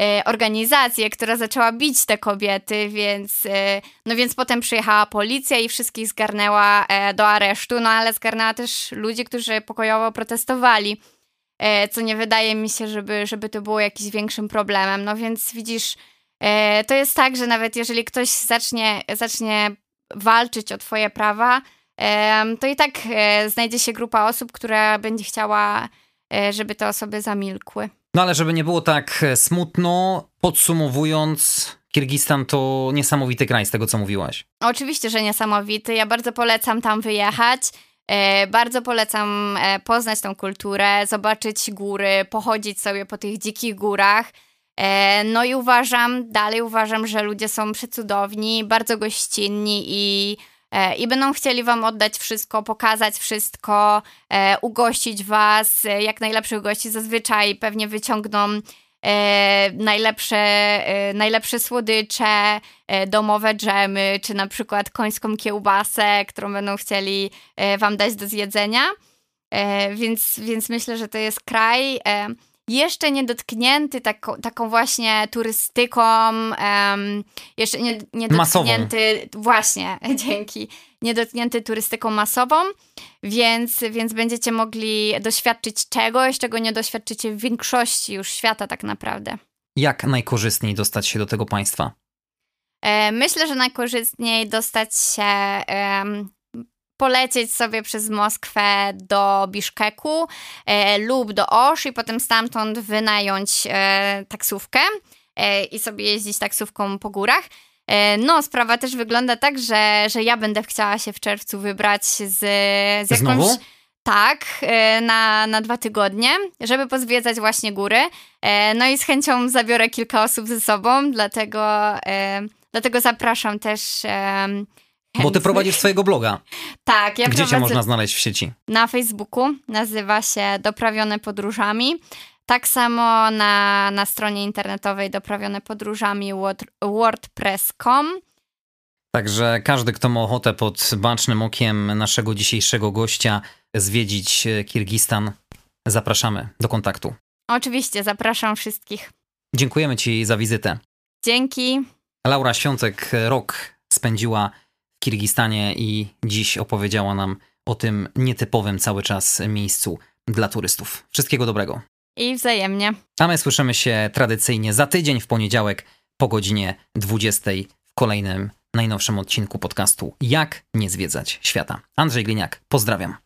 e, organizację, która zaczęła bić te kobiety, więc e, no więc potem przyjechała policja i wszystkich zgarnęła do aresztu, no ale zgarnęła też ludzi, którzy pokojowo protestowali, co nie wydaje mi się, żeby, żeby to było jakimś większym problemem. No więc widzisz, to jest tak, że nawet jeżeli ktoś zacznie, zacznie walczyć o twoje prawa, to i tak e, znajdzie się grupa osób, która będzie chciała, e, żeby te osoby zamilkły. No ale żeby nie było tak e, smutno, podsumowując, Kirgistan to niesamowity kraj z tego, co mówiłaś. Oczywiście, że niesamowity. Ja bardzo polecam tam wyjechać. Bardzo polecam poznać tą kulturę, zobaczyć góry, pochodzić sobie po tych dzikich górach. No i uważam, dalej uważam, że ludzie są przecudowni, bardzo gościnni i E, i będą chcieli Wam oddać wszystko, pokazać wszystko, e, ugościć Was e, jak najlepszych gości. Zazwyczaj pewnie wyciągną najlepsze, najlepsze słodycze, domowe dżemy, czy na przykład końską kiełbasę, którą będą chcieli Wam dać do zjedzenia. Więc, więc myślę, że to jest kraj jeszcze nie dotknięty taką, właśnie turystyką, um, jeszcze nie, nie dotknięty, masową. właśnie, [LAUGHS] dzięki, nie dotknięty turystyką masową, więc, więc będziecie mogli doświadczyć czegoś, czego nie doświadczycie w większości już świata tak naprawdę. Jak najkorzystniej dostać się do tego państwa? E, myślę, że najkorzystniej dostać się polecieć sobie przez Moskwę do Biszkeku e, lub do Osz i potem stamtąd wynająć e, taksówkę e, i sobie jeździć taksówką po górach. E, no, sprawa też wygląda tak, że, że ja będę chciała się w czerwcu wybrać z, z jakąś... Znowu? Tak, e, na, na dwa tygodnie, żeby pozwiedzać właśnie góry. E, no i z chęcią zabiorę kilka osób ze sobą, dlatego, dlatego zapraszam też Bo ty prowadzisz swojego bloga. Tak, ja Gdzie prowadzę cię można znaleźć w sieci? na Facebooku, nazywa się Doprawione Podróżami. Tak samo na, na stronie internetowej Doprawione Podróżami word- wordpress.com. Także każdy, kto ma ochotę pod bacznym okiem naszego dzisiejszego gościa zwiedzić e, Kirgistan, zapraszamy do kontaktu. Oczywiście zapraszam wszystkich. Dziękujemy Ci za wizytę. Dzięki. Laura Świątek rok spędziła Kirgistanie i dziś opowiedziała nam o tym nietypowym cały czas miejscu dla turystów. Wszystkiego dobrego. I wzajemnie. A my słyszymy się tradycyjnie za tydzień w poniedziałek po godzinie 20 w kolejnym najnowszym odcinku podcastu Jak nie zwiedzać świata. Andrzej Gliniak, pozdrawiam.